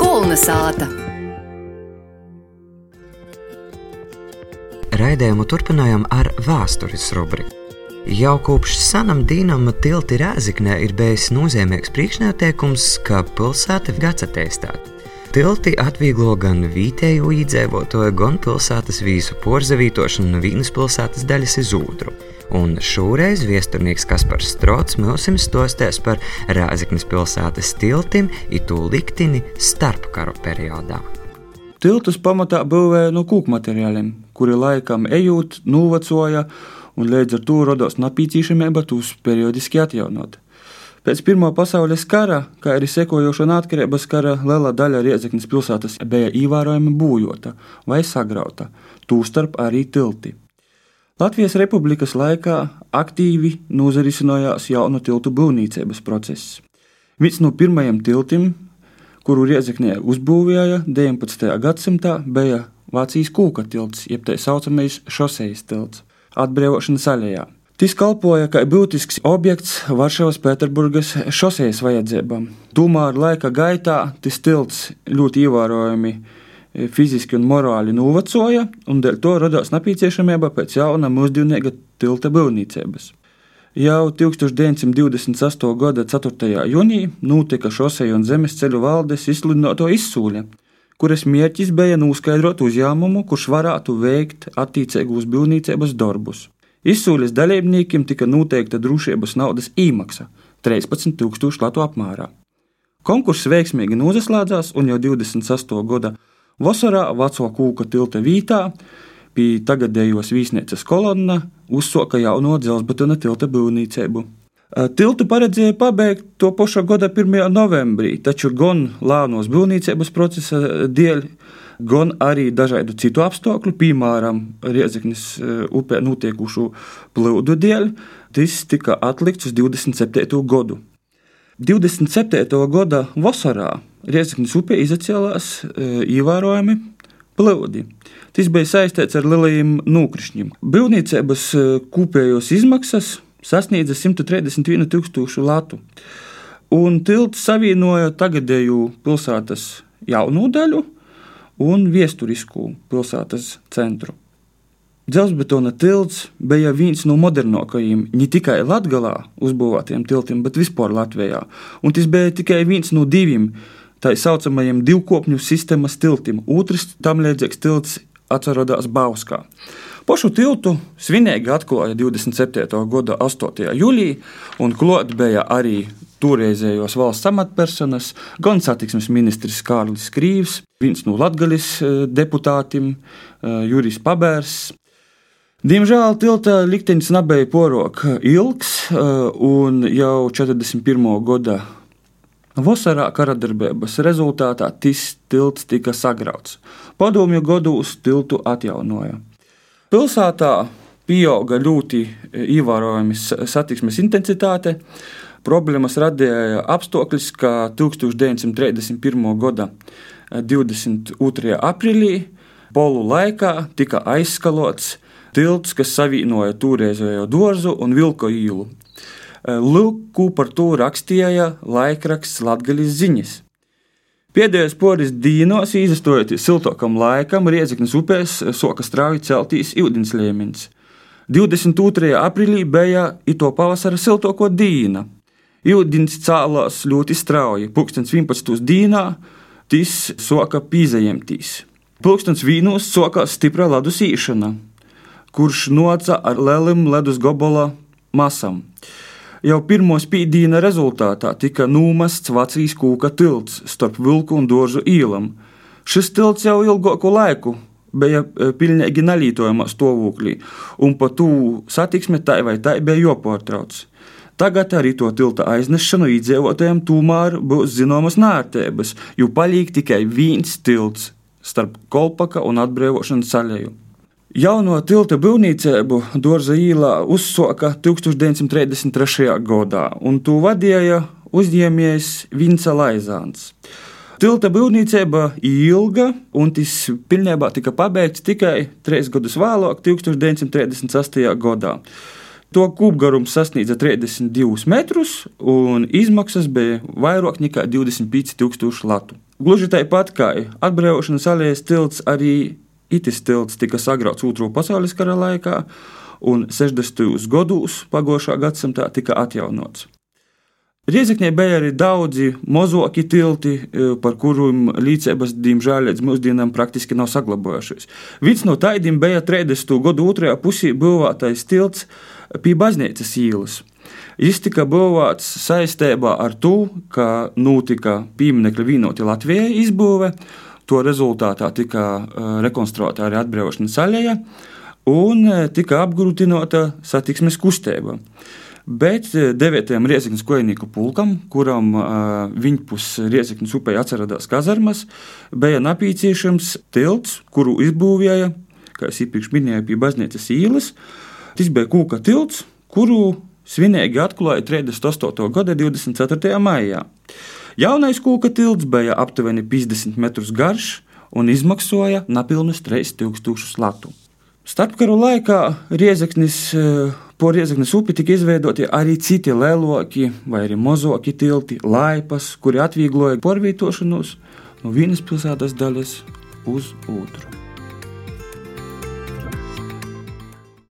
Kulna sāta. Raidījumu turpinājām ar vēstures rubriku. Jau kopš senam dīnam tilti Rēziknē ir bijis nozīmīgs priekšnoteikums, ka pilsēta attīstīta. Tilti atvieglo gan vietējo iedzīvotāju, gan pilsētas vīzu porzavītošanu no vienas pilsētas daļas uz otru. Un šoreiz viesturnieks Kaspars Strots mums stostēs par Rēziknes pilsētas tiltim itu liktini starpkaru periodā. Tiltus pamatā būvēja no kūku materiāliem, kuri laikam ejot, novecoja, un līdz ar to radās nepieciešamība tos periodiski atjaunot. Pēc Pirmā pasaules kara, kā arī sekojošā atkarības kara, liela daļa Riedzeknas pilsētas bija ievērojami bojota vai sagrauta, tūstarp arī tilti. Latvijas republikas laikā aktīvi nozarisinājās jaunu tiltu būvniecības process. Viens no pirmajiem tiltiem, kuru Riedzeknē uzbūvēja 19. gadsimtā, bija Vācijas kūka tilts, jeb tā saucamais šosejas tilts, atbrīvošanas aļējā. Tas kalpoja kā būtisks objekts Varšavas Pēterburgas šosejas vajadzībām. Tomēr laika gaitā tas tilts ļoti ievērojami fiziski un morāli novecoja, un dēļ to radās nepieciešamība pēc jauna mūsdienīga tilta būvniecības. Jau 1928. gada 4. jūnijā notika šoseja un zemes ceļu valdes izsludināto izsūļa, kuras mērķis bija noskaidrot uzņēmumu, kurš varētu veikt attiecīgus būvniecības darbus. Izsūles dalībniekiem tika noteikta drošības naudas īmaksa - 13,000 latu apmērā. Konkurss veiksmīgi noslēdzās, un jau 28. gada vasarā Vaco kūka tilta vītā pie tagadējos vīsnīcas kolonna uzsoka jauno dzelzbetona tilta būvniecību. Tiltu paredzēja pabeigt to paša gada 1. novembrī, taču gan lēnos būvniecības procesa dēļ gan arī dažādu citu apstākļu, piemēram, Riezeknis upē notiekušu plūdu dēļ, tas tika atlikts uz 27. gadu. 27. gada vasarā Riezeknis upē izacēlās e, ievērojami plūdi. Tas bija saistīts ar lielajiem nokrišņiem. Būvniecības e, kopējos izmaksas sasniedza 131,000 latu. Un tilts savienoja tagadēju pilsētas jaunu daļu un viesturisku pilsētas centru. Dzelzbetona tilts bija viens no modernākajiem ne tikai Latvijā uzbūvētiem tiltiem, bet vispār Latvijā. Un tas bija tikai viens no diviem tā saucamajiem divkopņu sistēmas tiltiem. Otrs tam līdzīgs tilts atcerodās Bauskā. Pašu tiltu svinīgi atklāja 27. gada 8. jūlijā, un klāt bija arī toreizējos valsts amatpersonas, gan satiksmes ministrs Kārlis Krīvs, viens no Latvijas eh, deputātiem, eh, Jurijs Pabērs. Diemžēl tilta liktenis nebija porok ilgs, eh, un jau 41. gada vasarā karadarbības rezultātā tas tilts tika sagrauts. Padomju gados tiltu atjaunoja. Pilsētā pieauga ļoti ievērojami satiksmes intensitāte. Problēmas radīja apstākļus, ka 1931. gada 22. aprīlī polu laikā tika aizskalots tilts, kas savienoja toreizējo dārzu un vilku īlu. Lūk, par to rakstīja laikraksts Latvijas ziņas. Pēdējos poris dīnos, izastojoties siltākam laikam, Riedzeknas upēs soka strauji celtīs ūdens līmenis. 22. aprīlī bija ito pavasara siltāko dīna. Ūdens cēlās ļoti strauji. Pūkstens 11. dīnā tas soka pīzējumtīs. Pūkstens vīnos sokās stipra ledus īšana, kurš noca ar lielim ledus gobola masam. Jau pirmo spīdīna rezultātā tika nomests Vācijas kūka tilts starp Vilku un Dožu īlam. Šis tilts jau ilgāku laiku bija e, pilnīgi nelītojamā stāvoklī, un pa tū satiksme tai vai tai bija jāpārtrauc. Tagad arī to tilta aiznešanu iedzīvotājiem tomēr būs zināmas nērtības, jo paliek tikai viens tilts starp Kolpaka un atbrīvošanas ceļējumu. Jauno tilta būvniecību Dārza īlā uzsāka 1933. gadā, un to vadīja uzņēmējs Vince Laizāns. Tilta būvniecība ilga, un tas pilnībā tika pabeigts tikai trīs gadus vēlāk, 1938. gadā. To kopgarums sasniedza 32 metrus, un izmaksas bija vairāk nekā 25,000 latu. Gluži tāpat kā atbrīvošanas alējas tilts, arī itis tilts tika sagrauts Otro pasaules kara laikā, un 60. gados pagājušā gadsimtā tika atjaunots. Riezekņē bija arī daudzi mozoki tilti, e, par kuriem līdzības, diemžēl, līdz mūsdienām praktiski nav saglabājušies. Viens no tādiem bija 30. gadu otrajā pusē būvētais tilts pie baznīcas ielas. Viņš tika būvēts saistībā ar to, ka notika pieminiekļa vienoti Latvijai izbūve. To rezultātā tika e, rekonstruēta arī atbrīvošanas aļēja un e, tika apgrūtināta satiksmes kustība. Bet 9. Eh, Rieziknas kojnieku pulkam, kuram uh, viņpus Rieziknas upē atceradās kazarmas, bija napīcīšams tilts, kuru izbūvēja, kā es iepriekš minēju, pie baznīcas īles. Tas bija kūka tilts, kuru svinīgi atklāja 38. gada 24. maijā. Jaunais kūka tilts bija aptuveni 50 metrus garš un izmaksoja nepilnus 3000 latu. Starpkaru laikā Riezeknis, eh, po Riezeknis upi tika izveidoti arī citi lieloki vai arī mozoki tilti, laipas, kuri atviegloja porvītošanos no vienas pilsētas daļas uz otru.